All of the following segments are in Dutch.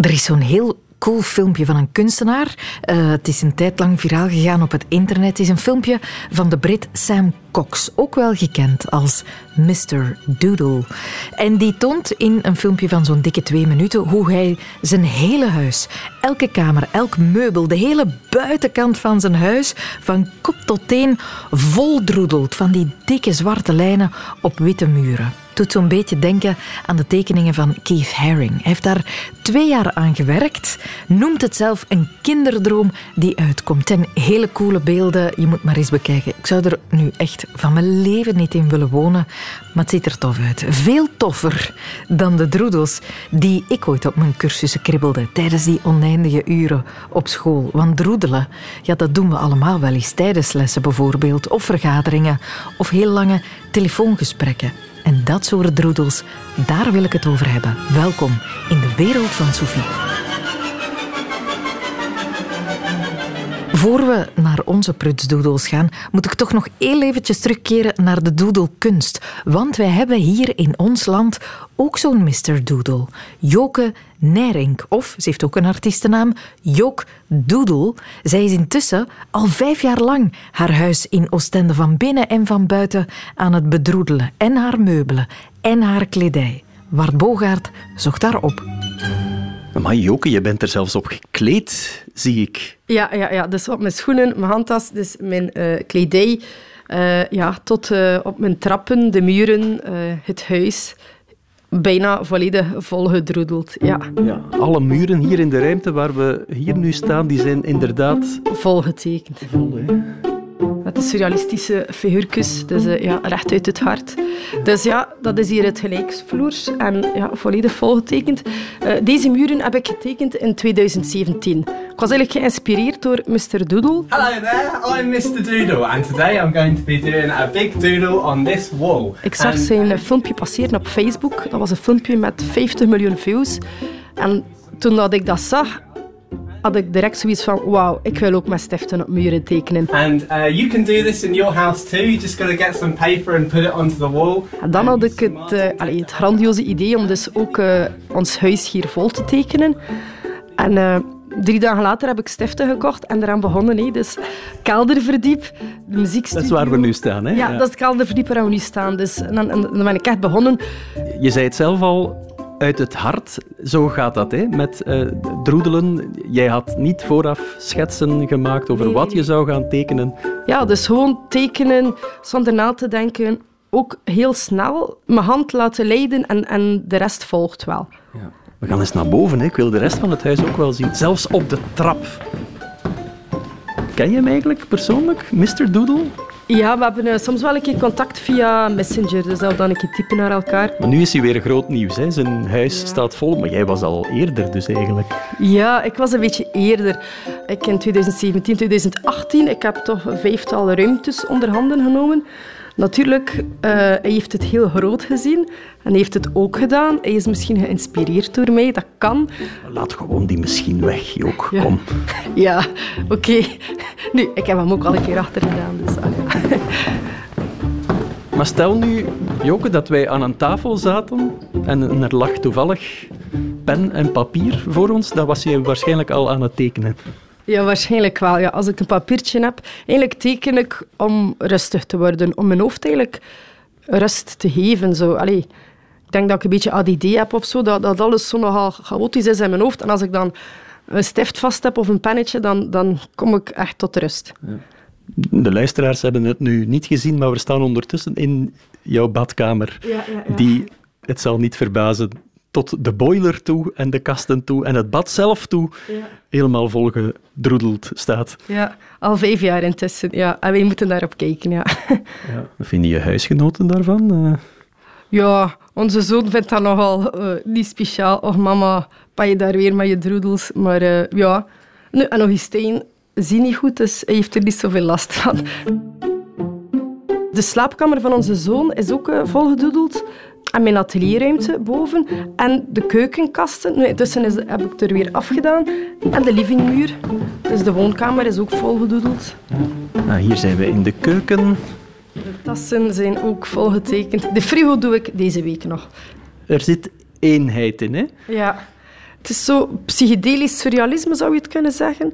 Er is zo'n heel cool filmpje van een kunstenaar. Uh, het is een tijd lang viraal gegaan op het internet. Het is een filmpje van de Brit Sam Cox, ook wel gekend als Mr. Doodle. En die toont in een filmpje van zo'n dikke twee minuten hoe hij zijn hele huis, elke kamer, elk meubel, de hele buitenkant van zijn huis, van kop tot teen, voldroedelt van die dikke zwarte lijnen op witte muren doet zo'n beetje denken aan de tekeningen van Keith Haring. Hij heeft daar twee jaar aan gewerkt, noemt het zelf een kinderdroom die uitkomt. En hele coole beelden, je moet maar eens bekijken. Ik zou er nu echt van mijn leven niet in willen wonen, maar het ziet er tof uit. Veel toffer dan de droedels die ik ooit op mijn cursussen kribbelde tijdens die oneindige uren op school. Want droedelen, ja, dat doen we allemaal wel eens tijdens lessen bijvoorbeeld, of vergaderingen, of heel lange telefoongesprekken. En dat soort droedels, daar wil ik het over hebben. Welkom in de wereld van Sophie. Voor we naar onze prutsdoodles gaan, moet ik toch nog heel eventjes terugkeren naar de doedelkunst. Want wij hebben hier in ons land ook zo'n Mr. Doodle. Joke Nering. Of, ze heeft ook een artiestennaam, Jok Doodle. Zij is intussen al vijf jaar lang haar huis in Oostende van binnen en van buiten aan het bedroedelen. En haar meubelen en haar kledij. Wart Bogaert zocht daar op. Maar Joke, je bent er zelfs op gekleed, zie ik. Ja, ja, ja. dus op mijn schoenen, mijn handtas, dus mijn uh, kledij. Uh, ja, tot uh, op mijn trappen, de muren, het huis. Bijna volledig volgedroedeld, ja. ja. Alle muren hier in de ruimte waar we hier nu staan, die zijn inderdaad... Volgetekend. Vol, hè? Met de surrealistische figuurtjes, dus uh, ja, recht uit het hart. Dus ja, dat is hier het gelijksvloers en ja, volledig volgetekend. Uh, deze muren heb ik getekend in 2017. Ik was eigenlijk geïnspireerd door Mr. Doodle. Hello there, I'm Mr. Doodle and today I'm going to be doing a big doodle on this wall. Ik zag and... zijn filmpje passeren op Facebook. Dat was een filmpje met 50 miljoen views. En toen dat ik dat zag, had ik direct zoiets van, wauw, ik wil ook met stiften op muren tekenen. And uh, you can do this in your house too. You just gotta get some paper and put it onto the wall. En dan had ik het, uh, allee, het grandioze idee om dus ook uh, ons huis hier vol te tekenen. En uh, drie dagen later heb ik stiften gekocht en eraan begonnen. Hè. Dus kelderverdiep, de muziekstudio. Dat is waar we nu staan, hè? Ja, ja. dat is het kelderverdiep waar we nu staan. Dus, en dan, en dan ben ik echt begonnen. Je zei het zelf al, uit het hart. Zo gaat dat hè? met uh, droedelen. Jij had niet vooraf schetsen gemaakt over wat je zou gaan tekenen. Ja, dus gewoon tekenen zonder na te denken. Ook heel snel mijn hand laten leiden en, en de rest volgt wel. Ja. We gaan eens naar boven. Hè? Ik wil de rest van het huis ook wel zien. Zelfs op de trap. Ken je hem eigenlijk persoonlijk, Mr. Doodle? Ja, we hebben uh, soms wel een keer contact via Messenger, dus dat we dan een keer typen naar elkaar. Maar nu is hij weer groot nieuws. Hè? Zijn huis staat vol, maar jij was al eerder dus eigenlijk. Ja, ik was een beetje eerder. Ik in 2017, 2018, ik heb toch een vijftal ruimtes onder handen genomen. Natuurlijk, uh, hij heeft het heel groot gezien en heeft het ook gedaan. Hij is misschien geïnspireerd door mij, dat kan. Laat gewoon die misschien weg, Jook. Ja. Kom. Ja, oké. Okay. Nu, ik heb hem ook al een keer achter gedaan, dus. Maar stel nu, Joke, dat wij aan een tafel zaten en er lag toevallig pen en papier voor ons, dan was je waarschijnlijk al aan het tekenen. Ja, waarschijnlijk wel. Ja. Als ik een papiertje heb, eigenlijk teken ik om rustig te worden, om mijn hoofd eigenlijk rust te geven. Zo. Allee, ik denk dat ik een beetje ADD heb of zo, dat, dat alles zo nogal chaotisch is in mijn hoofd. En als ik dan een stift vast heb of een pennetje, dan, dan kom ik echt tot rust. Ja. De luisteraars hebben het nu niet gezien, maar we staan ondertussen in jouw badkamer. Ja, ja, ja. Die, het zal niet verbazen, tot de boiler toe en de kasten toe en het bad zelf toe ja. helemaal volgedroedeld staat. Ja, al vijf jaar intussen. Ja. En wij moeten daarop kijken, ja. ja wat vinden je huisgenoten daarvan? Uh... Ja, onze zoon vindt dat nogal uh, niet speciaal. Och mama, ben je daar weer met je droedels. Maar uh, ja, nu, en nog eens steen zie niet goed, dus hij heeft er niet zoveel last van. De slaapkamer van onze zoon is ook volgedoedeld en mijn atelierruimte boven en de keukenkasten. Nu, intussen is, heb ik er weer afgedaan. En de livingmuur. Dus de woonkamer is ook volgedoedeld. Ah, hier zijn we in de keuken. De tassen zijn ook volgetekend. De frigo doe ik deze week nog. Er zit eenheid in, hè? Ja. Het is zo psychedelisch surrealisme, zou je het kunnen zeggen.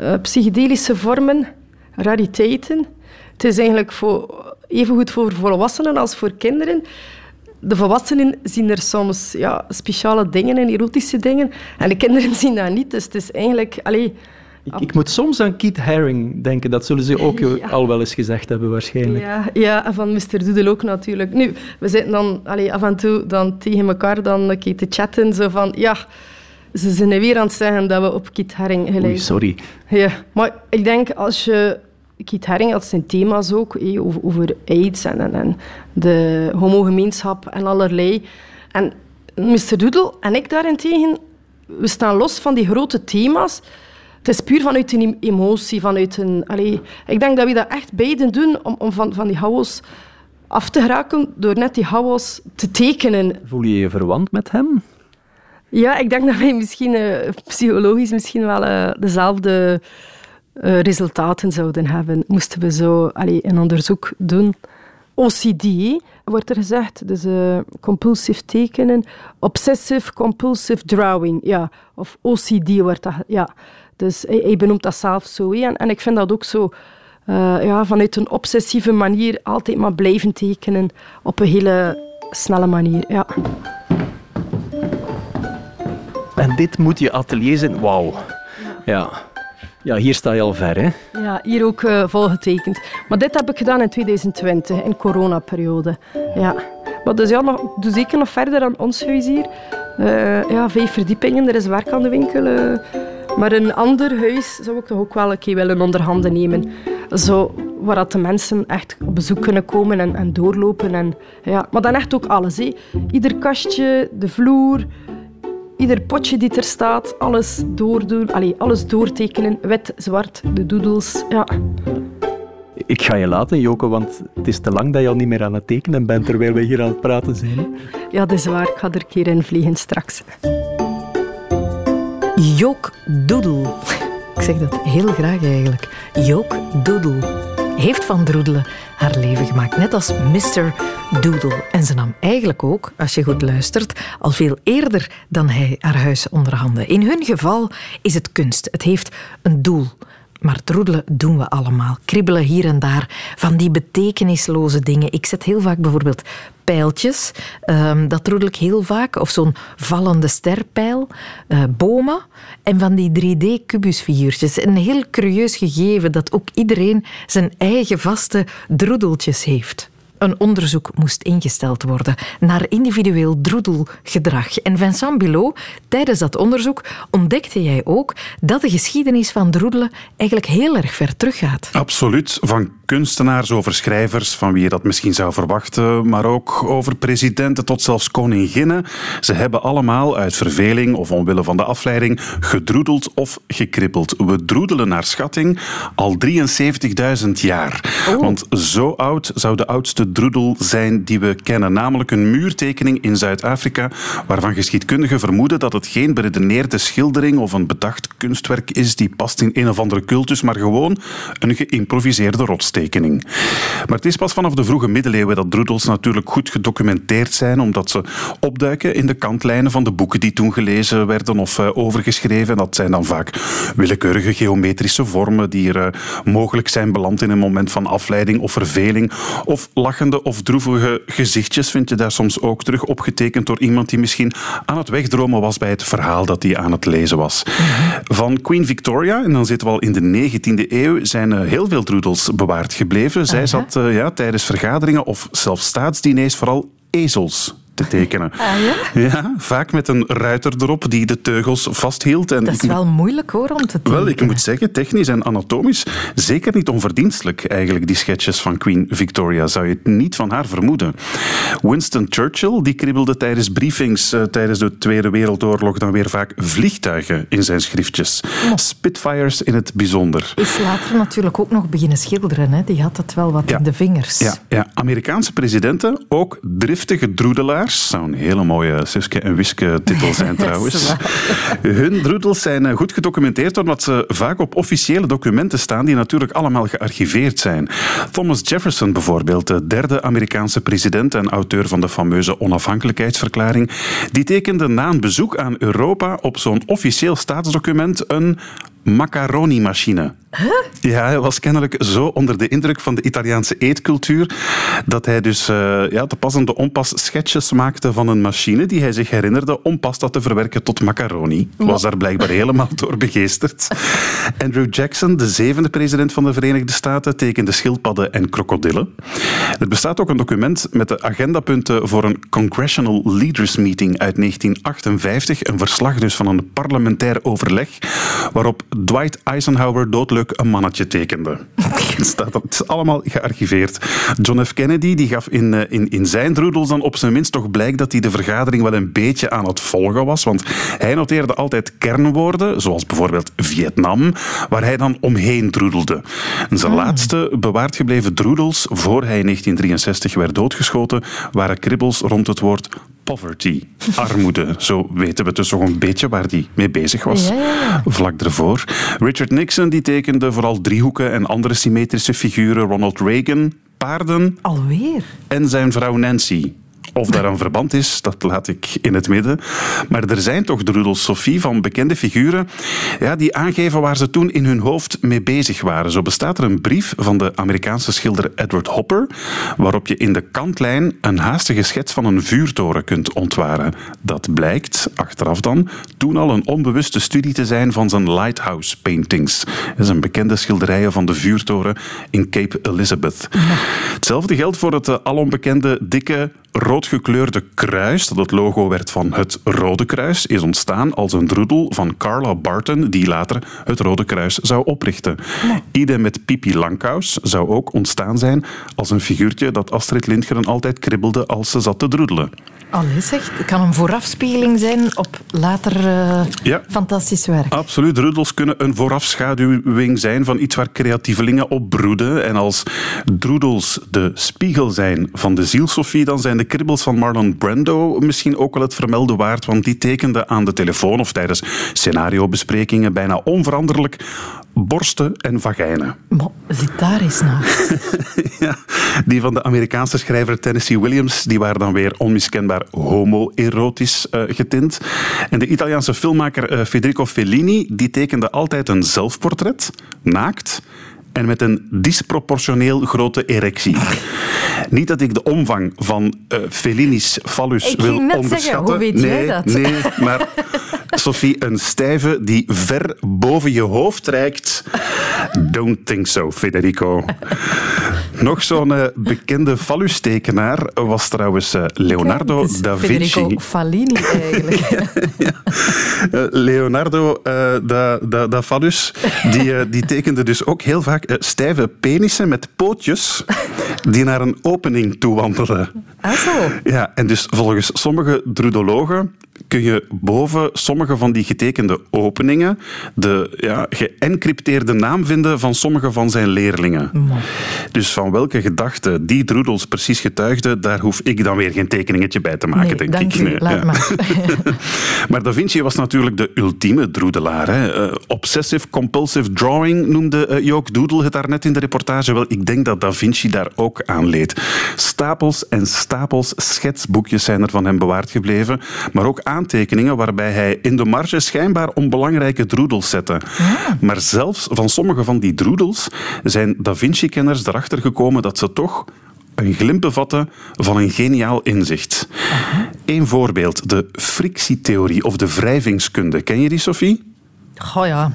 Uh, psychedelische vormen, rariteiten. Het is eigenlijk voor, even goed voor volwassenen als voor kinderen. De volwassenen zien er soms ja, speciale dingen en erotische dingen. En de kinderen zien dat niet. Dus het is eigenlijk... Allee, ik, ik, moet soms aan Keith Haring denken. Dat zullen ze ook al wel eens gezegd hebben, waarschijnlijk. Ja, ja en van Mr. Doodle ook natuurlijk. Nu, we zitten dan allee, af en toe dan tegen elkaar dan een te chatten. Zo van, ja, ze zijn weer aan het zeggen dat we op Keith Haring gelijk Oei, sorry. Ja, maar ik denk als je... Keith Haring had zijn thema's ook over, over AIDS en, en, de homogemeenschap en allerlei. En Mr. Doodle en ik daarentegen, we staan los van die grote thema's. Het is puur vanuit een emotie, vanuit een... Allee, ik denk dat we dat echt beiden doen om, om van, van die chaos af te geraken door net die chaos te tekenen. Voel je je verwant met hem? Ja, ik denk dat wij misschien uh, psychologisch misschien wel uh, dezelfde uh, resultaten zouden hebben. Moesten we zo allee, een onderzoek doen. OCD wordt er gezegd, dus compulsief tekenen. Obsessive compulsive drawing, ja. Of OCD wordt dat, ja. Dus hij, benoemt dat zelf zo. En, en ik vind dat ook zo... ja, vanuit een obsessieve manier altijd maar blijven tekenen op een hele snelle manier. Ja. En dit moet je atelier zijn. Wauw. Ja. Ja, hier sta je al ver, hè? Ja, hier ook uh, volgetekend. Maar dit heb ik gedaan in 2020, in coronaperiode. Ja. Maar dus ja, nog, doe zeker nog verder dan ons huis hier. Uh, ja, vijf verdiepingen, er is werk aan de winkel. Uh, maar een ander huis zou ik toch ook wel een keer willen onder handen nemen. Zo, waar de mensen echt op bezoek kunnen komen en, en doorlopen. En, ja. Maar dan echt ook alles. Hè. Ieder kastje, de vloer, Ieder potje die er staat, alles doordoen, allez, alles doortekenen, wit, zwart, de doodles. Ja. Ik ga je laten, Joke, want het is te lang dat je al niet meer aan het tekenen bent terwijl we hier aan het praten zijn. Ja, dat is waar. Ik ga er een keer in vliegen straks. Jook Doodle. Ik zeg dat heel graag eigenlijk. Jook Doodle heeft van Droedelen haar leven gemaakt, net als Mr. Doodle. En ze nam eigenlijk ook, als je goed luistert, al veel eerder dan hij haar huis onder handen. In hun geval is het kunst. Het heeft een doel. Maar troedelen doen we allemaal. Kribbelen hier en daar van die betekenisloze dingen. Ik zet heel vaak bijvoorbeeld pijltjes. Um, dat troedel ik heel vaak. Of zo'n vallende sterpijl. Uh, bomen. En van die 3D-kubusfiguurtjes. Een heel curieus gegeven dat ook iedereen zijn eigen vaste droedeltjes heeft een onderzoek moest ingesteld worden naar individueel droedelgedrag. En Vincent Bilot, tijdens dat onderzoek ontdekte jij ook dat de geschiedenis van droedelen eigenlijk heel erg ver teruggaat. Absoluut. Van kunstenaars over schrijvers, van wie je dat misschien zou verwachten, maar ook over presidenten tot zelfs koninginnen. Ze hebben allemaal uit verveling of omwille van de afleiding gedroedeld of gekribbeld. We droedelen naar schatting al 73.000 jaar. Oh. Want zo oud zou de oudste droedel zijn die we kennen, namelijk een muurtekening in Zuid-Afrika, waarvan geschiedkundigen vermoeden dat het geen beredeneerde schildering of een bedacht kunstwerk is die past in een of andere cultus, maar gewoon een geïmproviseerde Maar het is pas vanaf de vroege middeleeuwen dat droedels natuurlijk goed gedocumenteerd zijn, omdat ze opduiken in de kantlijnen van de boeken die toen gelezen werden of uh, overgeschreven. Dat zijn dan vaak willekeurige geometrische vormen die er uh, mogelijk zijn beland in een moment van afleiding of verveling of lach of droevige gezichtjes vind je daar soms ook terug opgetekend door iemand die misschien aan het wegdromen was bij het verhaal dat hij aan het lezen was. Van Queen Victoria, en dan zitten we al in de 19e eeuw, zijn heel veel droedels bewaard gebleven. Zij zat uh, ja, tijdens vergaderingen of zelfs staatsdiners vooral ezels te tekenen. Ah, ja? ja? vaak met een ruiter erop die de teugels vasthield. En dat is wel moeilijk hoor, om te tekenen. Wel, ik moet zeggen, technisch en anatomisch zeker niet onverdienstelijk eigenlijk, die sketches van Queen Victoria. Zou je het niet van haar vermoeden. Winston Churchill die kribbelde tijdens briefings uh, tijdens de Tweede Wereldoorlog dan weer vaak vliegtuigen in zijn schriftjes. Spitfires in het bijzonder. Is later natuurlijk ook nog beginnen schilderen. Hè? Die had het wel wat in de vingers. Ja, ja, Amerikaanse presidenten, ook driftige droedelaars Droedelaars. Zou een hele mooie Suske en Wiske titel zijn trouwens. Hun droedels zijn eh, goed gedocumenteerd omdat ze vaak op officiële documenten staan die natuurlijk allemaal gearchiveerd zijn. Thomas Jefferson bijvoorbeeld, de derde Amerikaanse president en auteur van de fameuze onafhankelijkheidsverklaring, die tekende na een bezoek aan Europa op zo'n officieel staatsdocument een macaroni-machine. Ja, hij was kennelijk zo onder de indruk van de Italiaanse eetcultuur dat hij dus uh, ja, te pas en de onpas sketches maakte van een machine die hij zich herinnerde om pasta te verwerken tot macaroni. Was daar blijkbaar helemaal door begeesterd. Andrew Jackson, de zevende president van de Verenigde Staten, tekende schildpadden en krokodillen. Er bestaat ook een document met de agendapunten voor een Congressional Leaders Meeting uit 1958, een verslag dus van een parlementair overleg, waarop Dwight Eisenhower doodleuk een mannetje tekende. Het is allemaal gearchiveerd. John F. Kennedy die gaf in, eh, in, in zijn droedels dan op zijn minst toch blijk dat hij de vergadering wel een beetje aan het volgen was. Want hij noteerde altijd kernwoorden, zoals bijvoorbeeld Vietnam, waar hij dan omheen droedelde. zijn ah. laatste bewaard gebleven droedels, voor hij in 1963 werd doodgeschoten, waren kribbels rond het woord poverty, armoede. Zo weten we dus toch een beetje waar hij mee bezig was. Ja, ja. Vlak ervoor. Richard Nixon die tekende vooral driehoeken en andere symmetrische figuren. Ronald Reagan, paarden. Alweer? En zijn vrouw Nancy. Of daar een verband is, dat laat ik in het midden. Maar er zijn toch droedels, Sophie, van bekende figuren ja, die aangeven waar ze toen in hun hoofd mee bezig waren. Zo bestaat er een brief van de Amerikaanse schilder Edward Hopper, waarop je in de kantlijn een haastige schets van een vuurtoren kunt ontwaren. Dat blijkt, achteraf dan, toen al een onbewuste studie te zijn van zijn lighthouse paintings. Dat een bekende schilderijen van de vuurtoren in Cape Elizabeth. Hetzelfde geldt voor het eh, alombekende dikke roodgekleurde kruis, dat het logo werd van het Rode Kruis, is ontstaan als een droedel van Carla Barton, die later het Rode Kruis zou oprichten. Ja. Idem met Pipi Langkous zou ook ontstaan zijn als een figuurtje dat Astrid Lindgren altijd kribbelde als ze zat te droedelen. Allee zeg, het kan een voorafspiegeling zijn op later uh, fantastisch werk. Absoluut. Droedels kunnen een voorafschaduwing zijn van iets waar creatievelingen op broeden. En als droedels de spiegel zijn van de ziel, Sophie, dan zijn de kribbels van Marlon Brando misschien ook wel het vermelden waard, want die tekende aan de telefoon of tijdens scenariobesprekingen bijna onveranderlijk borsten en vagijnen. Maar zit daar eens naast. ja, die van de Amerikaanse schrijver Tennessee Williams die waren dan weer onmiskenbaar homoerotisch uh, getint. En de Italiaanse filmmaker uh, Federico Fellini die tekende altijd een zelfportret, naakt en met een disproportioneel grote erectie. Niet dat ik de omvang van uh, Fellini's fallus wil onderschatten. Zeggen, hoe weet nee, jij dat? Nee, maar Sophie, een stijve die ver boven je hoofd reikt. Don't think so, Federico. Nog zo'n uh, bekende fallustekenaar was trouwens uh, Leonardo da Vinci. Federico Fallini eigenlijk. ja. uh, Leonardo da, da, da Fallus, die, die tekende dus ook heel vaak stijve penissen met pootjes die naar een opening toe wandelen. Ah, zo. Ja, en dus volgens sommige drudologen kun je boven sommige van die getekende openingen de ja, geëncrypteerde naam vinden van sommige van zijn leerlingen. Dus van welke gedachte die droedels precies getuigden, daar hoef ik dan weer geen tekeningetje bij te maken, nee, denk ik. nee, laat maar. maar Da Vinci was natuurlijk de ultieme droedelaar. Hè. Uh, obsessive compulsive drawing noemde uh, Jook Doodle het daarnet in de reportage. Wel, ik denk dat Da Vinci daar ook aan leed. Stapels en stapels schetsboekjes zijn er van hem bewaard gebleven, maar ook aantekeningen waarbij hij in de marge schijnbaar onbelangrijke droedels zette. Maar zelfs van sommige van die droedels zijn Da Vinci-kenners erachter gekomen dat ze toch een glimp bevatten van een geniaal inzicht. Eén voorbeeld, de frictietheorie of de wrijvingskunde. Ken je die, Sophie? Goh ja,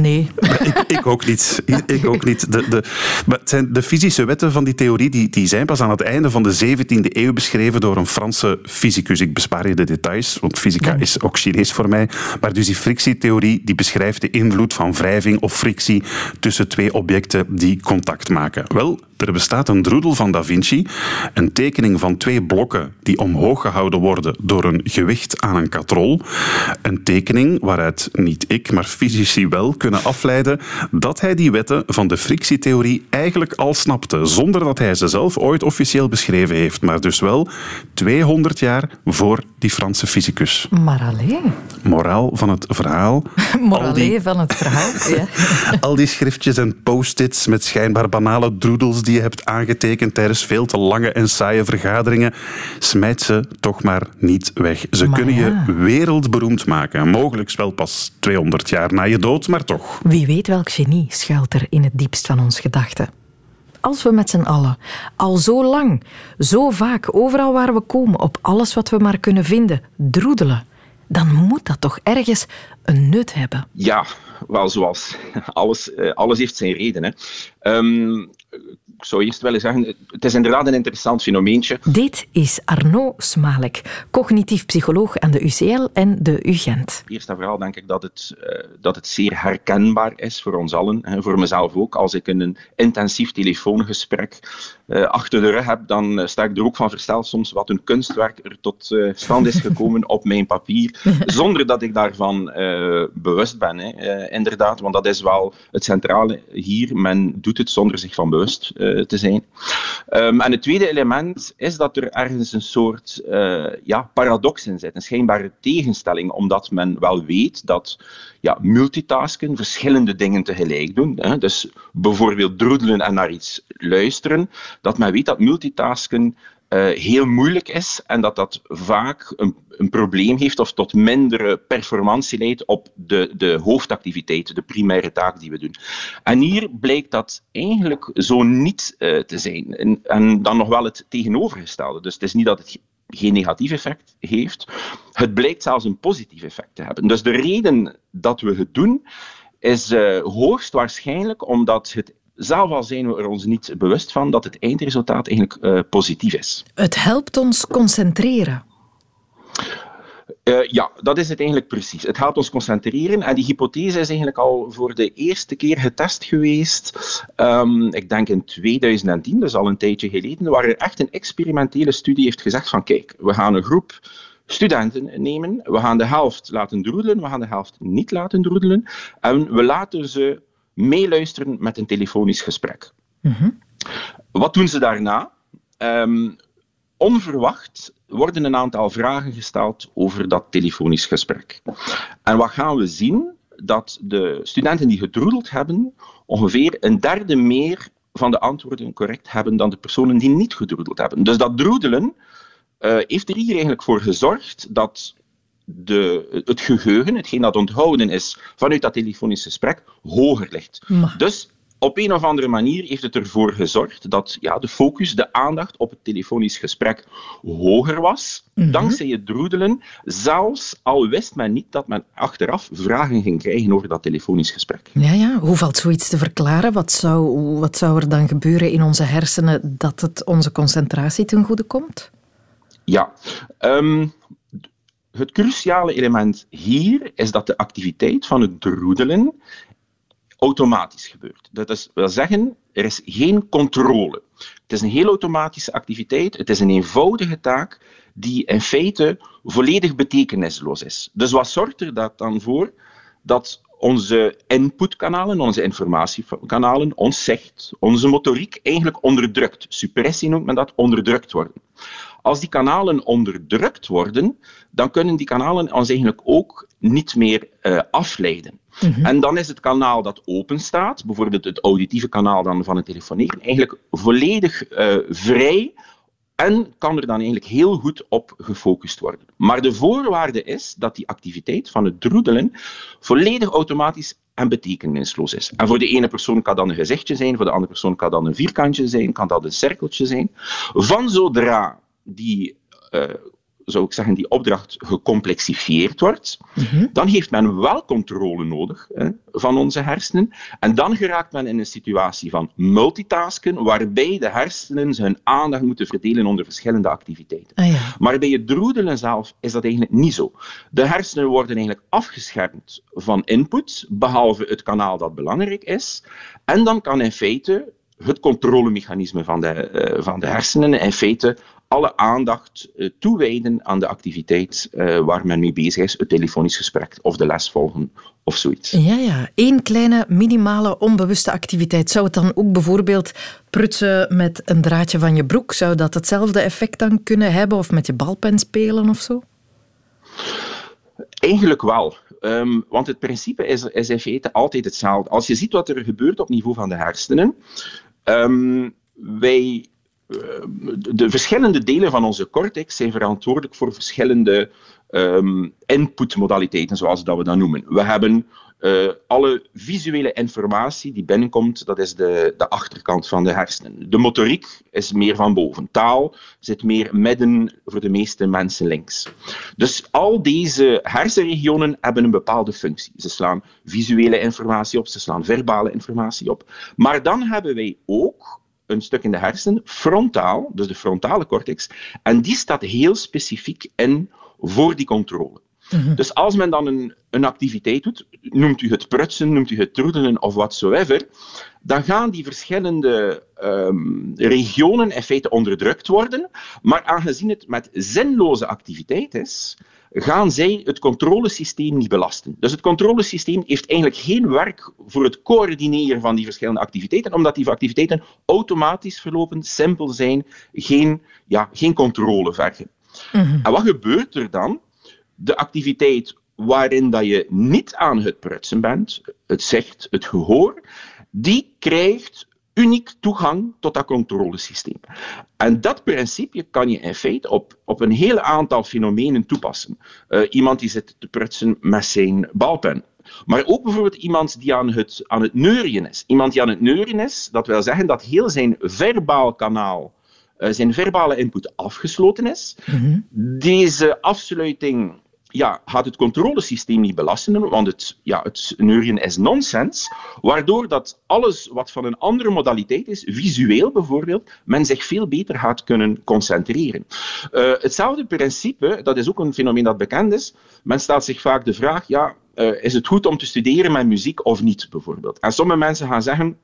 Nee. Ik, ik, ook niet. Ik ook niet. De, de, maar het zijn de fysische wetten van die theorie die, die zijn pas aan het einde van de 17e eeuw beschreven door een Franse fysicus. Ik bespaar je de details, want fysica is ook Chinees voor mij. Maar dus die frictietheorie die beschrijft de invloed van wrijving of frictie tussen twee objecten die contact maken. Wel, er bestaat een droedel van Da Vinci, een tekening van twee blokken die omhoog gehouden worden door een gewicht aan een katrol. Een tekening waaruit niet ik, maar fysici wel kunnen afleiden dat hij die wetten van de frictietheorie eigenlijk al snapte, zonder dat hij ze zelf ooit officieel beschreven heeft, maar dus wel 200 jaar voor die Franse fysicus. Maar alleen. Moraal van het verhaal. Moraal van het verhaal, ja. Al die schriftjes en post-its met schijnbaar banale droedels die je hebt aangetekend tijdens veel te lange en saaie vergaderingen, smijt ze toch maar niet weg. Ze Maar kunnen ja. je wereldberoemd maken. Mogelijk wel pas 200 jaar na je dood, maar toch. Wie weet welk genie schuilt er in het diepst van ons gedachten. Als we met z'n allen al zo lang, zo vaak, overal waar we komen, op alles wat we maar kunnen vinden, droedelen, dan moet dat toch ergens een nut hebben. Ja, wel zoals alles, eh, alles heeft zijn reden. Hè. Ehm, ik zou eerst willen zeggen, het is inderdaad een interessant fenomeentje. Dit is Arnaud Smalek, cognitief psycholoog aan de UCL en de UGent. Eerst en vooral denk ik dat het, eh, dat het zeer herkenbaar is voor ons allen. Hè, voor mezelf ook. Als ik een intensief telefoongesprek eh, achter de rug heb, dan eh, sta ik er ook van versteld soms wat een kunstwerk er tot stand is gekomen op mijn papier, zonder dat ik daarvan bewust ben. Hè. Inderdaad, want dat is wel het centrale hier. Men doet het zonder zich van bewust te zijn. Ehm, en het tweede element is dat er ergens een soort eh, ja, paradox in zit, een schijnbare tegenstelling, omdat men wel weet dat ja, multitasken, verschillende dingen tegelijk doen, hè, dus bijvoorbeeld droedelen en naar iets luisteren, dat men weet dat multitasken eh, heel moeilijk is en dat dat vaak een, een probleem heeft of tot mindere performantie leidt op de, de hoofdactiviteit, de primaire taak die we doen. En hier blijkt dat eigenlijk zo niet eh, te zijn. En, en dan nog wel het tegenovergestelde. Dus het is niet dat het geen negatief effect heeft. Het blijkt zelfs een positief effect te hebben. Dus de reden dat we het doen, is eh, hoogstwaarschijnlijk omdat het zelf al zijn we er ons niet bewust van dat het eindresultaat eigenlijk eh, positief is. Het helpt ons concentreren. Eh, ja, dat is het eigenlijk precies. Het helpt ons concentreren en die hypothese is eigenlijk al voor de eerste keer getest geweest. Ehm, ik denk in 2010, dus al een tijdje geleden, waar er echt een experimentele studie heeft gezegd van kijk, we gaan een groep studenten nemen, we gaan de helft laten droedelen, we gaan de helft niet laten droedelen en we laten ze meeluisteren met een telefonisch gesprek. Wat doen ze daarna? Ehm, onverwacht worden een aantal vragen gesteld over dat telefonisch gesprek. En wat gaan we zien? Dat de studenten die gedroedeld hebben, ongeveer een derde meer van de antwoorden correct hebben dan de personen die niet gedroedeld hebben. Dus dat droedelen eh, heeft er hier eigenlijk voor gezorgd dat de, het geheugen, hetgeen dat onthouden is vanuit dat telefonisch gesprek, hoger ligt. Maar- Dus op een of andere manier heeft het ervoor gezorgd dat ja, de focus, de aandacht op het telefonisch gesprek hoger was, dankzij het droedelen, zelfs al wist men niet dat men achteraf vragen ging krijgen over dat telefonisch gesprek. Ja, ja. Hoe valt zoiets te verklaren? Wat zou, wat zou er dan gebeuren in onze hersenen dat het onze concentratie ten goede komt? Ja, ehm, het cruciale element hier is dat de activiteit van het droedelen automatisch gebeurt. Dat is, wil zeggen, er is geen controle. Het is een heel automatische activiteit, het is een eenvoudige taak die in feite volledig betekenisloos is. Dus wat zorgt er dat dan voor dat onze inputkanalen, onze informatiekanalen, ons zegt, onze motoriek eigenlijk onderdrukt. Suppressie noemt men dat, onderdrukt worden. Als die kanalen onderdrukt worden, dan kunnen die kanalen ons eigenlijk ook niet meer eh, afleiden. En dan is het kanaal dat open staat, bijvoorbeeld het auditieve kanaal dan van het telefoneren, eigenlijk volledig eh, vrij en kan er dan eigenlijk heel goed op gefocust worden. Maar de voorwaarde is dat die activiteit van het droedelen volledig automatisch en betekenisloos is. En voor de ene persoon kan dat een gezichtje zijn, voor de andere persoon kan dat een vierkantje zijn, kan dat een cirkeltje zijn. Van zodra die, zou ik zeggen, die opdracht gecomplexifieerd wordt, dan heeft men wel controle nodig hè, van onze hersenen. En dan geraakt men in een situatie van multitasken, waarbij de hersenen hun aandacht moeten verdelen onder verschillende activiteiten. Ah ja. Maar bij het droedelen zelf is dat eigenlijk niet zo. De hersenen worden eigenlijk afgeschermd van input, behalve het kanaal dat belangrijk is. En dan kan in feite het controlemechanisme van de, eh, van de hersenen in feite alle aandacht uh, toewijden aan de activiteit uh, waar men mee bezig is, het telefonisch gesprek of de les volgen of zoiets. Ja, ja. Eén kleine, minimale, onbewuste activiteit. Zou het dan ook bijvoorbeeld prutsen met een draadje van je broek, zou dat hetzelfde effect dan kunnen hebben? Of met je balpen spelen of zo? Eigenlijk wel. Um, want het principe is, is in feite altijd hetzelfde. Als je ziet wat er gebeurt op niveau van de hersenen, um, wij, de verschillende delen van onze cortex zijn verantwoordelijk voor verschillende um, inputmodaliteiten, zoals dat we dat noemen. We hebben uh, alle visuele informatie die binnenkomt, dat is de, de achterkant van de hersenen. De motoriek is meer van boven. Taal zit meer midden voor de meeste mensen links. Dus al deze hersenregionen hebben een bepaalde functie. Ze slaan visuele informatie op, ze slaan verbale informatie op. Maar dan hebben wij ook een stuk in de hersenen, frontaal, dus de frontale cortex, en die staat heel specifiek in voor die controle. Mhm. Dus als men dan een, een activiteit doet, noemt u het prutsen, noemt u het troedelen of watsoever, dan gaan die verschillende um, regionen in feite onderdrukt worden. Maar aangezien het met zinloze activiteit is, gaan zij het controlesysteem niet belasten. Dus het controlesysteem heeft eigenlijk geen werk voor het coördineren van die verschillende activiteiten, omdat die activiteiten automatisch verlopen, simpel zijn, geen, ja, geen controle vergen. Mhm. En wat gebeurt er dan? De activiteit waarin dat je niet aan het prutsen bent, het zicht, het gehoor, die krijgt uniek toegang tot dat controlesysteem. En dat principe kan je in feite op, op een heel aantal fenomenen toepassen. Uh, iemand die zit te prutsen met zijn balpen. Maar ook bijvoorbeeld iemand die aan het, aan het neurien is. Iemand die aan het neurien is, dat wil zeggen dat heel zijn verbaal kanaal, uh, zijn verbale input afgesloten is. Mhm. Deze afsluiting ja, gaat het controlesysteem niet belasten, want het, ja, het neurien is nonsens, waardoor dat alles wat van een andere modaliteit is, visueel bijvoorbeeld, men zich veel beter gaat kunnen concentreren. Uh, hetzelfde principe, dat is ook een fenomeen dat bekend is, men stelt zich vaak de vraag, ja, uh, is het goed om te studeren met muziek of niet, bijvoorbeeld? En sommige mensen gaan zeggen,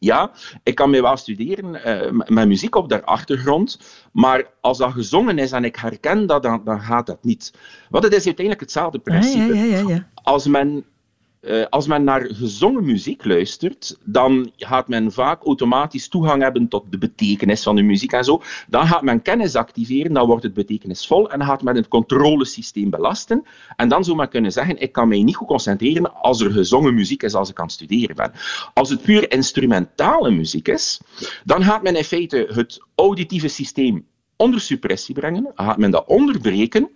ja, ik kan mij wel studeren uh, met muziek op de achtergrond, maar als dat gezongen is en ik herken dat, dan, dan gaat dat niet. Want het is uiteindelijk hetzelfde principe. Ja, ja, ja, als men uh, als men naar gezongen muziek luistert, dan gaat men vaak automatisch toegang hebben tot de betekenis van de muziek en zo. Dan gaat men kennis activeren, dan wordt het betekenisvol en gaat men het controlesysteem belasten. En dan zou men kunnen zeggen, ik kan mij niet goed concentreren als er gezongen muziek is als ik aan het studeren ben. Als het puur instrumentale muziek is, dan gaat men in feite het auditieve systeem onder suppressie brengen, gaat men dat onderbreken.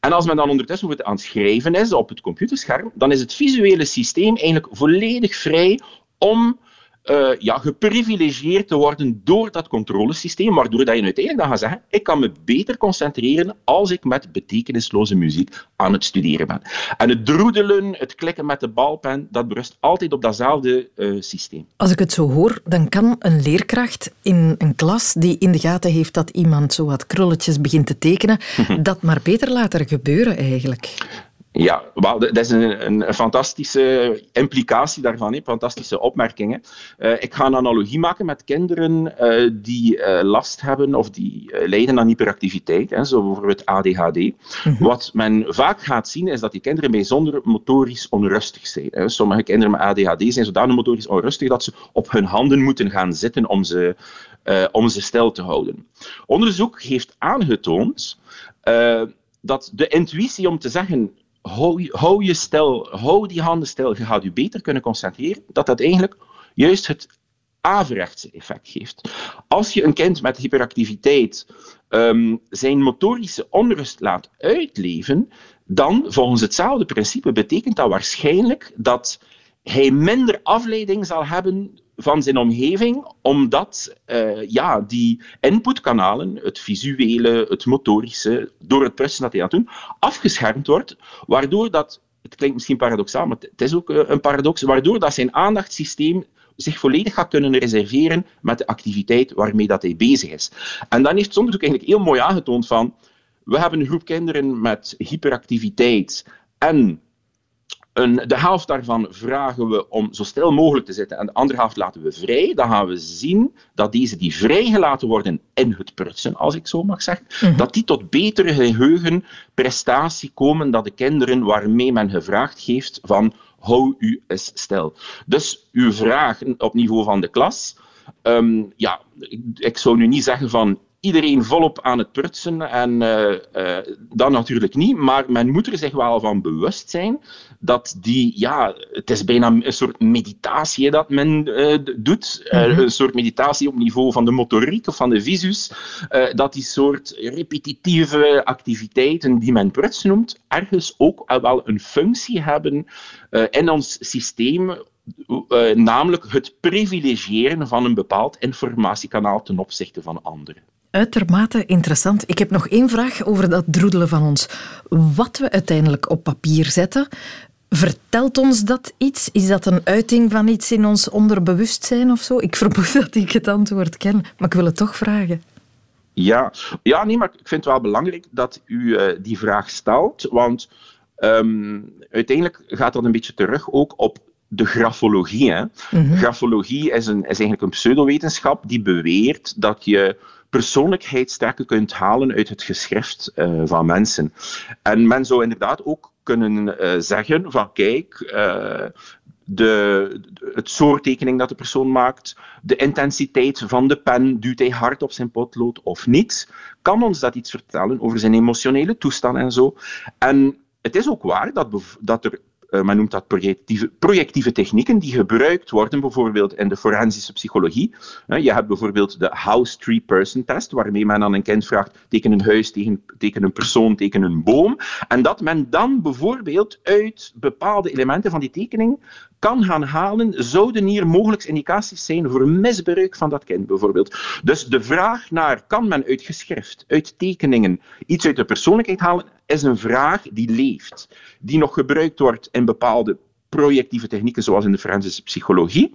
En als men dan ondertussen het aan het schrijven is op het computerscherm, dan is het visuele systeem eigenlijk volledig vrij om uh, ja, geprivilegieerd te worden door dat controlesysteem, waardoor dat je uiteindelijk dan gaat zeggen, ik kan me beter concentreren als ik met betekenisloze muziek aan het studeren ben. En het droedelen, het klikken met de balpen, dat berust altijd op datzelfde uh, systeem. Als ik het zo hoor, dan kan een leerkracht in een klas die in de gaten heeft dat iemand zo wat krulletjes begint te tekenen, dat maar beter laten gebeuren eigenlijk. Ja, wel, dat is een, een, fantastische implicatie daarvan, fantastische opmerkingen. Uh, ik ga een analogie maken met kinderen uh, die uh, last hebben of die lijden aan hyperactiviteit, hè, zo bijvoorbeeld ADHD. Mm -hmm. Wat men vaak gaat zien is dat die kinderen bijzonder motorisch onrustig zijn. Hè. Sommige kinderen met ADHD zijn zodanig motorisch onrustig dat ze op hun handen moeten gaan zitten om ze, om ze stil te houden. Onderzoek heeft aangetoond dat de intuïtie om te zeggen hou, je stil, hou die handen stil, je gaat je beter kunnen concentreren, dat dat eigenlijk juist het averechtse effect geeft. Als je een kind met hyperactiviteit um, zijn motorische onrust laat uitleven, dan, volgens hetzelfde principe, betekent dat waarschijnlijk dat hij minder afleiding zal hebben van zijn omgeving, omdat uh, ja, die inputkanalen, het visuele, het motorische, door het pressen dat hij aan het doen, afgeschermd wordt, waardoor dat, het klinkt misschien paradoxaal, maar het is ook eh, een paradox, waardoor dat zijn aandachtssysteem zich volledig gaat kunnen reserveren met de activiteit waarmee dat hij bezig is. En dan heeft het onderzoek eigenlijk heel mooi aangetoond van, we hebben een groep kinderen met hyperactiviteit en een, de helft daarvan vragen we om zo stil mogelijk te zitten en de andere helft laten we vrij. Dan gaan we zien dat deze die vrijgelaten worden in het prutsen, als ik zo mag zeggen, Mhm. dat die tot betere geheugenprestatie komen dan de kinderen waarmee men gevraagd heeft van hou u eens stil. Dus uw vraag op niveau van de klas, ehm, ja, ik, ik zou nu niet zeggen van iedereen volop aan het prutsen en eh, dat natuurlijk niet, maar men moet er zich wel van bewust zijn dat die, ja, het is bijna een soort meditatie dat men eh, doet, Eh, Mhm. een soort meditatie op niveau van de motoriek of van de visus, eh, dat die soort repetitieve activiteiten die men pruts noemt, ergens ook al wel een functie hebben in ons systeem, namelijk het privilegiëren van een bepaald informatiekanaal ten opzichte van anderen. Uitermate interessant. Ik heb nog één vraag over dat droedelen van ons. Wat we uiteindelijk op papier zetten, vertelt ons dat iets? Is dat een uiting van iets in ons onderbewustzijn of zo? Ik vermoed dat ik het antwoord ken, maar ik wil het toch vragen. Ja, ja nee, maar ik vind het wel belangrijk dat u eh, die vraag stelt, want ehm, uiteindelijk gaat dat een beetje terug ook op de grafologie. Hè. Grafologie is, een, is eigenlijk een pseudowetenschap die beweert dat je persoonlijkheidstrekken kunt halen uit het geschrift eh, van mensen. En men zou inderdaad ook kunnen eh, zeggen van kijk, eh, de, het soort tekening dat de persoon maakt, de intensiteit van de pen, duwt hij hard op zijn potlood of niet, kan ons dat iets vertellen over zijn emotionele toestand en zo. En het is ook waar dat, dat er, men noemt dat projectieve, projectieve technieken, die gebruikt worden bijvoorbeeld in de forensische psychologie. Hè, Je hebt bijvoorbeeld de House Tree Person Test, waarmee men aan een kind vraagt, teken een huis, teken, teken een persoon, teken een boom. En dat men dan bijvoorbeeld uit bepaalde elementen van die tekening kan gaan halen, zouden hier mogelijk indicaties zijn voor misbruik van dat kind bijvoorbeeld. Dus de vraag naar, kan men uit geschrift, uit tekeningen, iets uit de persoonlijkheid halen, is een vraag die leeft, die nog gebruikt wordt in bepaalde projectieve technieken, zoals in de forensische psychologie,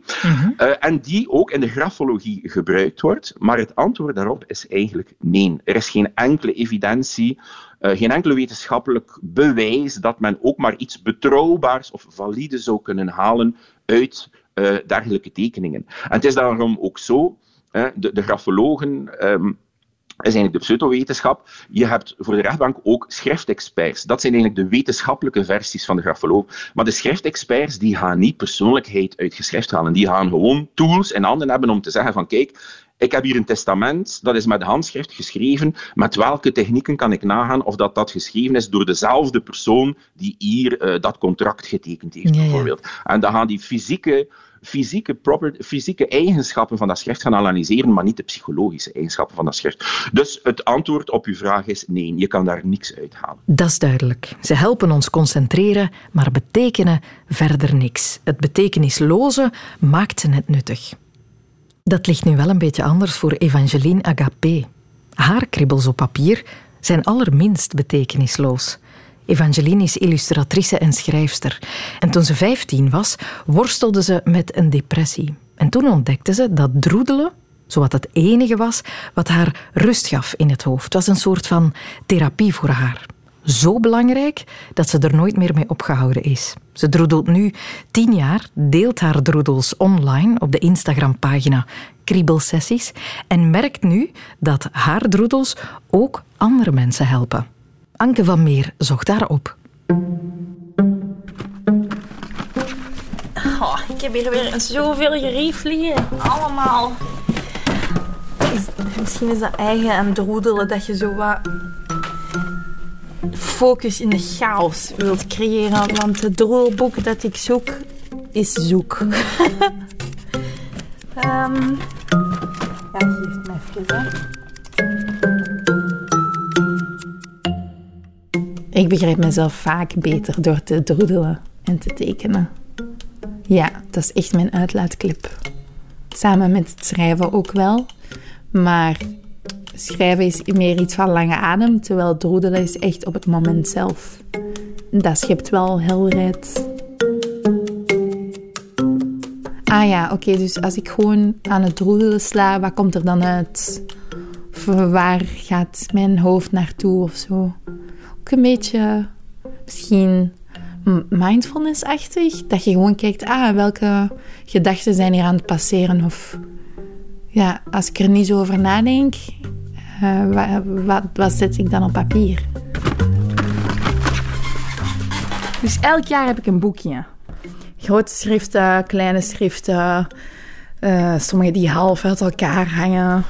eh, en die ook in de grafologie gebruikt wordt. Maar het antwoord daarop is eigenlijk nee. Er is geen enkele evidentie, eh, geen enkele wetenschappelijk bewijs dat men ook maar iets betrouwbaars of valide zou kunnen halen uit eh, dergelijke tekeningen. En het is daarom ook zo, de, de grafologen. ehm, is eigenlijk de pseudowetenschap. Je hebt voor de rechtbank ook schriftexperts. Dat zijn eigenlijk de wetenschappelijke versies van de grafoloog. Maar de schriftexperts die gaan niet persoonlijkheid uit geschrift halen. Die gaan gewoon tools in handen hebben om te zeggen van kijk, ik heb hier een testament, dat is met handschrift geschreven. Met welke technieken kan ik nagaan of dat, dat geschreven is door dezelfde persoon die hier eh, dat contract getekend heeft, Ja, ja. bijvoorbeeld. En dan gaan die fysieke, fysieke, proper, fysieke eigenschappen van dat schrift gaan analyseren, maar niet de psychologische eigenschappen van dat schrift. Dus het antwoord op uw vraag is nee, je kan daar niks uithalen. Dat is duidelijk. Ze helpen ons concentreren, maar betekenen verder niks. Het betekenisloze maakt ze net nuttig. Dat ligt nu wel een beetje anders voor Evangeline Agapé. Haar kribbels op papier zijn allerminst betekenisloos. Evangeline is illustratrice en schrijfster. En toen ze 15 was, worstelde ze met een depressie. En toen ontdekte ze dat droedelen zowat het enige was wat haar rust gaf in het hoofd. Het was een soort van therapie voor haar. Zo belangrijk dat ze er nooit meer mee opgehouden is. Ze droedelt nu tien jaar, deelt haar droedels online op de Instagram-pagina Kriebelsessies en merkt nu dat haar droedels ook andere mensen helpen. Anke van Meer zocht daarop. Oh, ik heb hier weer zoveel gerief liggen. Allemaal. Is- misschien is dat eigen aan droedelen dat je zo wat focus in de chaos wilt creëren. Want het droelboek dat ik zoek is zoek. Ehm ja, geef het me even. hè. Ik begrijp mezelf vaak beter door te droedelen en te tekenen. Ja, dat is echt mijn uitlaatklep. Samen met het schrijven ook wel. Maar schrijven is meer iets van lange adem, terwijl droedelen is echt op het moment zelf. Dat schept wel helderheid. Ah ja, oké, dus als ik gewoon aan het droedelen sla, wat komt er dan uit? Of waar gaat mijn hoofd naartoe of zo? Ook een beetje misschien mindfulness-achtig. Dat je gewoon kijkt, ah, welke gedachten zijn hier aan het passeren? Of ja, als ik er niet zo over nadenk, uh, wat, wat, wat zet ik dan op papier? Dus elk jaar heb ik een boekje. Grote schriften, kleine schriften. Uh, sommige die half uit elkaar hangen.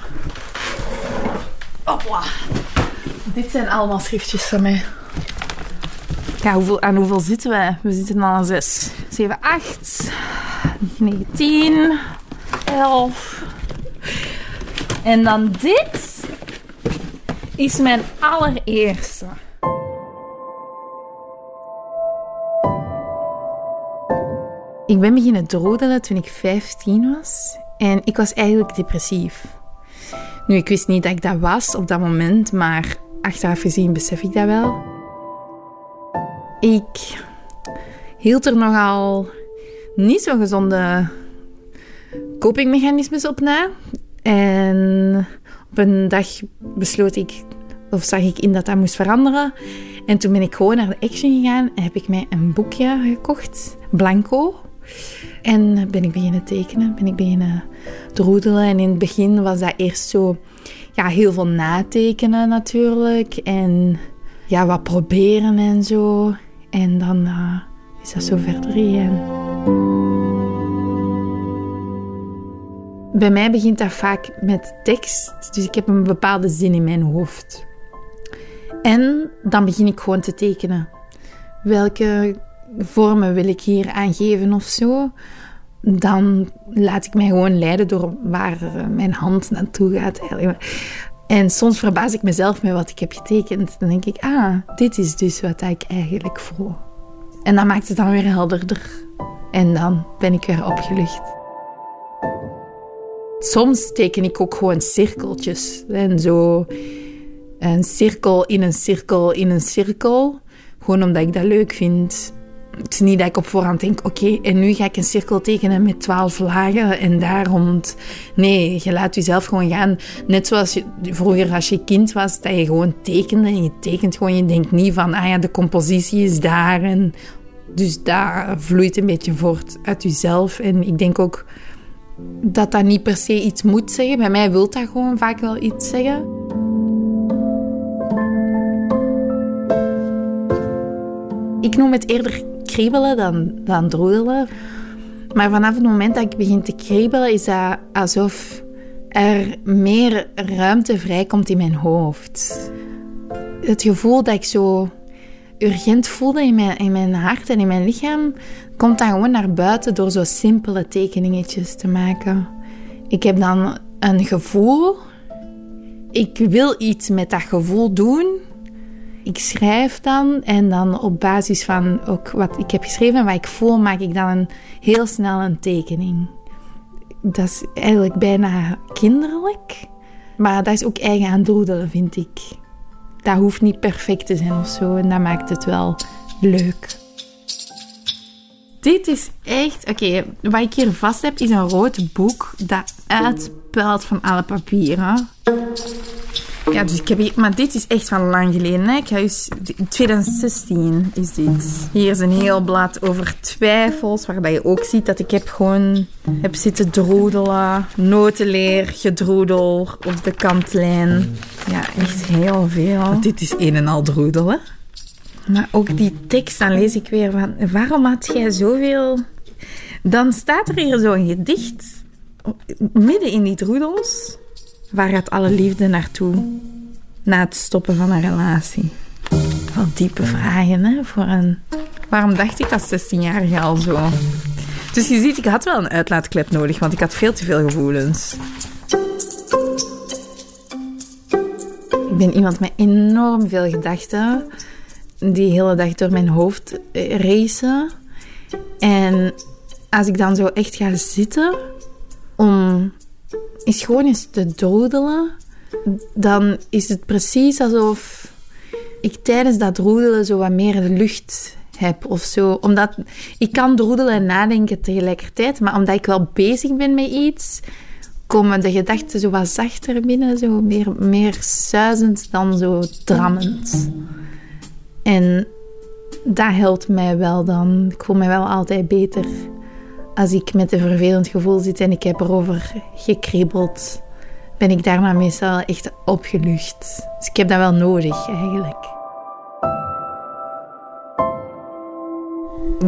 Hopla. Dit zijn allemaal schriftjes van mij. Ja, hoeveel, aan hoeveel zitten we? We zitten al aan 6, 7, 8, 9, 10, 11. En dan dit is mijn allereerste. Ik ben beginnen droodelen toen ik 15 was. En ik was eigenlijk depressief. Nu, ik wist niet dat ik dat was op dat moment, maar achteraf gezien besef ik dat wel. Ik hield er nogal niet zo gezonde copingmechanismes op na. En op een dag besloot ik, of zag ik in dat dat moest veranderen. En toen ben ik gewoon naar de Action gegaan en heb ik mij een boekje gekocht, Blanco. En ben ik beginnen tekenen, ben ik beginnen droedelen. En in het begin was dat eerst zo, ja, heel veel natekenen natuurlijk. En ja, wat proberen en zo. En dan uh, is dat zo verder gegaan. Bij mij begint dat vaak met tekst, dus ik heb een bepaalde zin in mijn hoofd. En dan begin ik gewoon te tekenen. Welke vormen wil ik hier aangeven of zo? Dan laat ik mij gewoon leiden door waar mijn hand naartoe gaat. En soms verbaas ik mezelf met wat ik heb getekend. Dan denk ik, ah, dit is dus wat ik eigenlijk voel. En dan maakt het dan weer helderder. En dan ben ik weer opgelucht. Soms teken ik ook gewoon cirkeltjes. En zo een cirkel in een cirkel in een cirkel. Gewoon omdat ik dat leuk vind. Het is niet dat ik op voorhand denk, oké, en nu ga ik een cirkel tekenen met twaalf lagen en daar rond. Nee, je laat jezelf gewoon gaan. Net zoals je, vroeger als je kind was, dat je gewoon tekende en je tekent gewoon. Je denkt niet van, ah ja, de compositie is daar. En dus daar vloeit een beetje voort uit jezelf. En ik denk ook dat dat niet per se iets moet zeggen. Bij mij wil dat gewoon vaak wel iets zeggen. Ik noem het eerder kriebelen dan, dan droedelen. Maar vanaf het moment dat ik begin te kriebelen, is dat alsof er meer ruimte vrijkomt in mijn hoofd. Het gevoel dat ik zo urgent voelde in mijn, in mijn hart en in mijn lichaam, komt dan gewoon naar buiten door zo simpele tekeningetjes te maken. Ik heb dan een gevoel. Ik wil iets met dat gevoel doen. Ik schrijf dan en dan op basis van ook wat ik heb geschreven en wat ik voel, maak ik dan een, heel snel een tekening. Dat is eigenlijk bijna kinderlijk, maar dat is ook eigen aan doodelen, vind ik. Dat hoeft niet perfect te zijn of zo en dat maakt het wel leuk. Dit is echt... Oké, wat ik hier vast heb is een rood boek dat uitpuilt van alle papieren. Ja, dus ik heb hier, maar dit is echt van lang geleden. Hè. Ik ga eens, 2016 is dit. Hier is een heel blad over twijfels, waarbij je ook ziet dat ik heb gewoon heb zitten droedelen. Notenleer, gedroedel op de kantlijn. Ja, echt heel veel. dit is een en al droedelen. Maar ook die tekst, dan lees ik weer van... Waarom had jij zoveel... Dan staat er hier zo'n gedicht midden in die droedels. Waar gaat alle liefde naartoe na het stoppen van een relatie? Wat diepe vragen, hè? Voor een... Waarom dacht ik als 16-jarige al zo? Dus je ziet, ik had wel een uitlaatklep nodig, want ik had veel te veel gevoelens. Ik ben iemand met enorm veel gedachten die hele dag door mijn hoofd eh, racen. En als ik dan zo echt ga zitten om eens gewoon eens te dodelen, dan is het precies alsof ik tijdens dat roedelen zo wat meer de lucht heb of zo. Omdat ik kan droedelen en nadenken tegelijkertijd, maar omdat ik wel bezig ben met iets, komen de gedachten zo wat zachter binnen, zo meer, meer suizend dan zo drammend. En Dat helpt mij wel dan. Ik voel me wel altijd beter als ik met een vervelend gevoel zit en ik heb erover gekriebeld. Ben ik daarna meestal echt opgelucht. Dus ik heb dat wel nodig eigenlijk.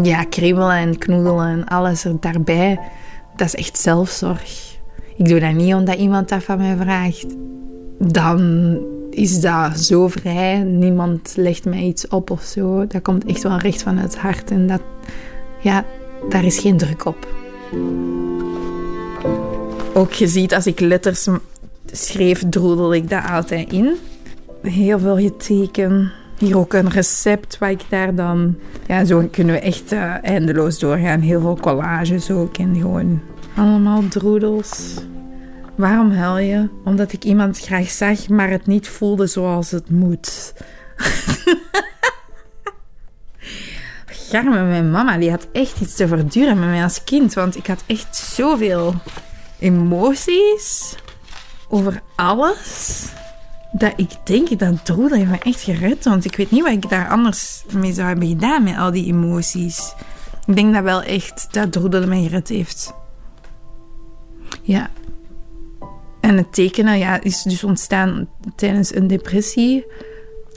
Ja, kriebelen en knoedelen en alles er daarbij, dat is echt zelfzorg. Ik doe dat niet omdat iemand dat van mij vraagt. Dan is dat zo vrij. Niemand legt mij iets op of zo. Dat komt echt wel recht van het hart. En dat, ja, daar is geen druk op. Ook je ziet, als ik letters schreef, droedel ik dat altijd in. Heel veel geteken. Hier ook een recept waar ik daar dan... Ja, zo kunnen we echt uh, eindeloos doorgaan. Heel veel collages ook en gewoon allemaal droedels. Waarom huil je? Omdat ik iemand graag zag, maar het niet voelde zoals het moet. Mijn mama, die had echt iets te verduren met mij als kind. Want ik had echt zoveel emoties over alles. Dat ik denk dat Droe heeft me echt gered. Want ik weet niet wat ik daar anders mee zou hebben gedaan met al die emoties. Ik denk dat wel echt dat Droedel mij gered heeft. Ja. En het tekenen ja, is dus ontstaan tijdens een depressie.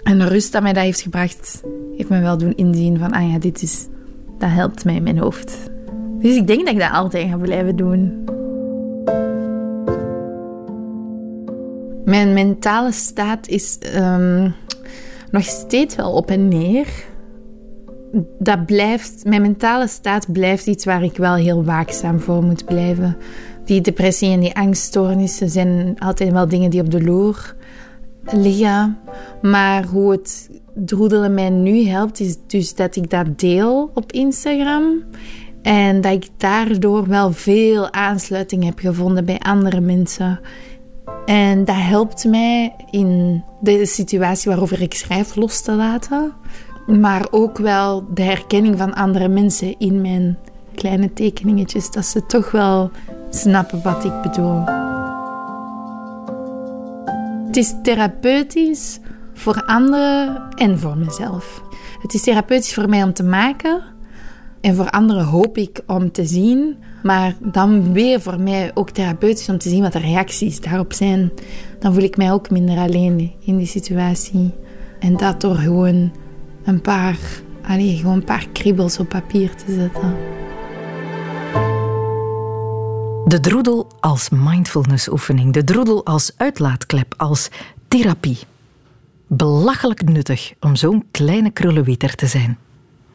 En de rust dat mij dat heeft gebracht, heeft me wel doen inzien van, ah ja, dit is, dat helpt mij in mijn hoofd. Dus ik denk dat ik dat altijd ga blijven doen. Mijn mentale staat is um, nog steeds wel op en neer. Dat blijft, mijn mentale staat blijft iets waar ik wel heel waakzaam voor moet blijven. Die depressie en die angststoornissen zijn altijd wel dingen die op de loer liggen. Maar hoe het droedelen mij nu helpt, is dus dat ik dat deel op Instagram. En dat ik daardoor wel veel aansluiting heb gevonden bij andere mensen. En dat helpt mij in de situatie waarover ik schrijf los te laten. Maar ook wel de herkenning van andere mensen in mijn kleine tekeningetjes. Dat ze toch wel snappen wat ik bedoel. Het is therapeutisch voor anderen en voor mezelf. Het is therapeutisch voor mij om te maken en voor anderen hoop ik om te zien, maar dan weer voor mij ook therapeutisch om te zien wat de reacties daarop zijn. Dan voel ik mij ook minder alleen in die situatie. En dat door gewoon een paar, allez, gewoon een paar kriebels op papier te zetten. De droedel als mindfulnessoefening, de droedel als uitlaatklep, als therapie. Belachelijk nuttig om zo'n kleine krullenwieter te zijn.